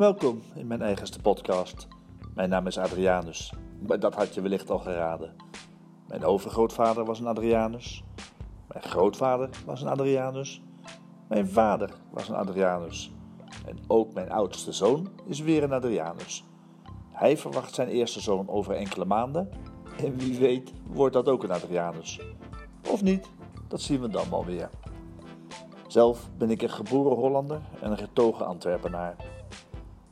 Welkom in mijn eigenste podcast. Mijn naam is Adrianus, dat had je wellicht al geraden. Mijn overgrootvader was een Adrianus. Mijn grootvader was een Adrianus. Mijn vader was een Adrianus. En ook mijn oudste zoon is weer een Adrianus. Hij verwacht zijn eerste zoon over enkele maanden. En wie weet wordt dat ook een Adrianus. Of niet, dat zien we dan wel weer. Zelf ben ik een geboren Hollander en een getogen Antwerpenaar.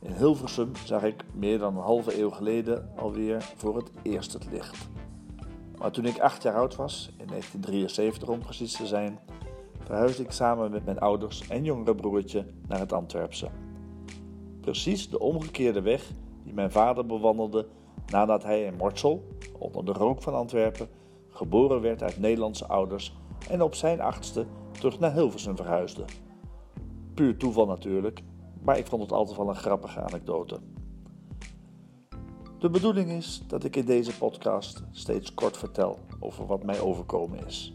In Hilversum zag ik meer dan een halve eeuw geleden alweer voor het eerst het licht. Maar toen ik acht jaar oud was, in 1973 om precies te zijn, verhuisde ik samen met mijn ouders en jongere broertje naar het Antwerpse. Precies de omgekeerde weg die mijn vader bewandelde nadat hij in Mortsel, onder de rook van Antwerpen, geboren werd uit Nederlandse ouders en op zijn achtste terug naar Hilversum verhuisde. Puur toeval natuurlijk, maar ik vond het altijd wel een grappige anekdote. De bedoeling is dat ik in deze podcast steeds kort vertel over wat mij overkomen is,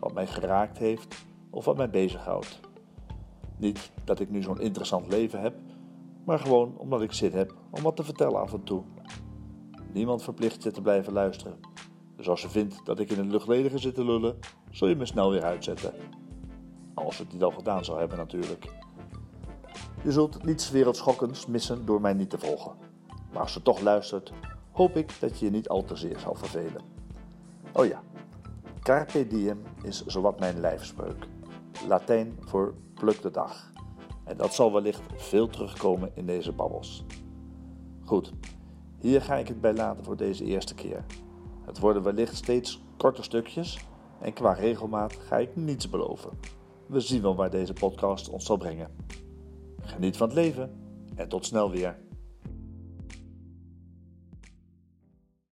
wat mij geraakt heeft of wat mij bezighoudt. Niet dat ik nu zo'n interessant leven heb, maar gewoon omdat ik zin heb om wat te vertellen af en toe. Niemand verplicht je te blijven luisteren. Dus als je vindt dat ik in het luchtledige zit te lullen, zul je me snel weer uitzetten. Als het niet al gedaan zou hebben natuurlijk. Je zult niets wereldschokkends missen door mij niet te volgen. Maar als je toch luistert, hoop ik dat je je niet al te zeer zal vervelen. Oh ja, Carpe diem is zowat mijn lijfspreuk. Latijn voor pluk de dag. En dat zal wellicht veel terugkomen in deze babbels. Goed, hier ga ik het bij laten voor deze eerste keer. Het worden wellicht steeds korte stukjes en qua regelmaat ga ik niets beloven. We zien wel waar deze podcast ons zal brengen. Geniet van het leven en tot snel weer.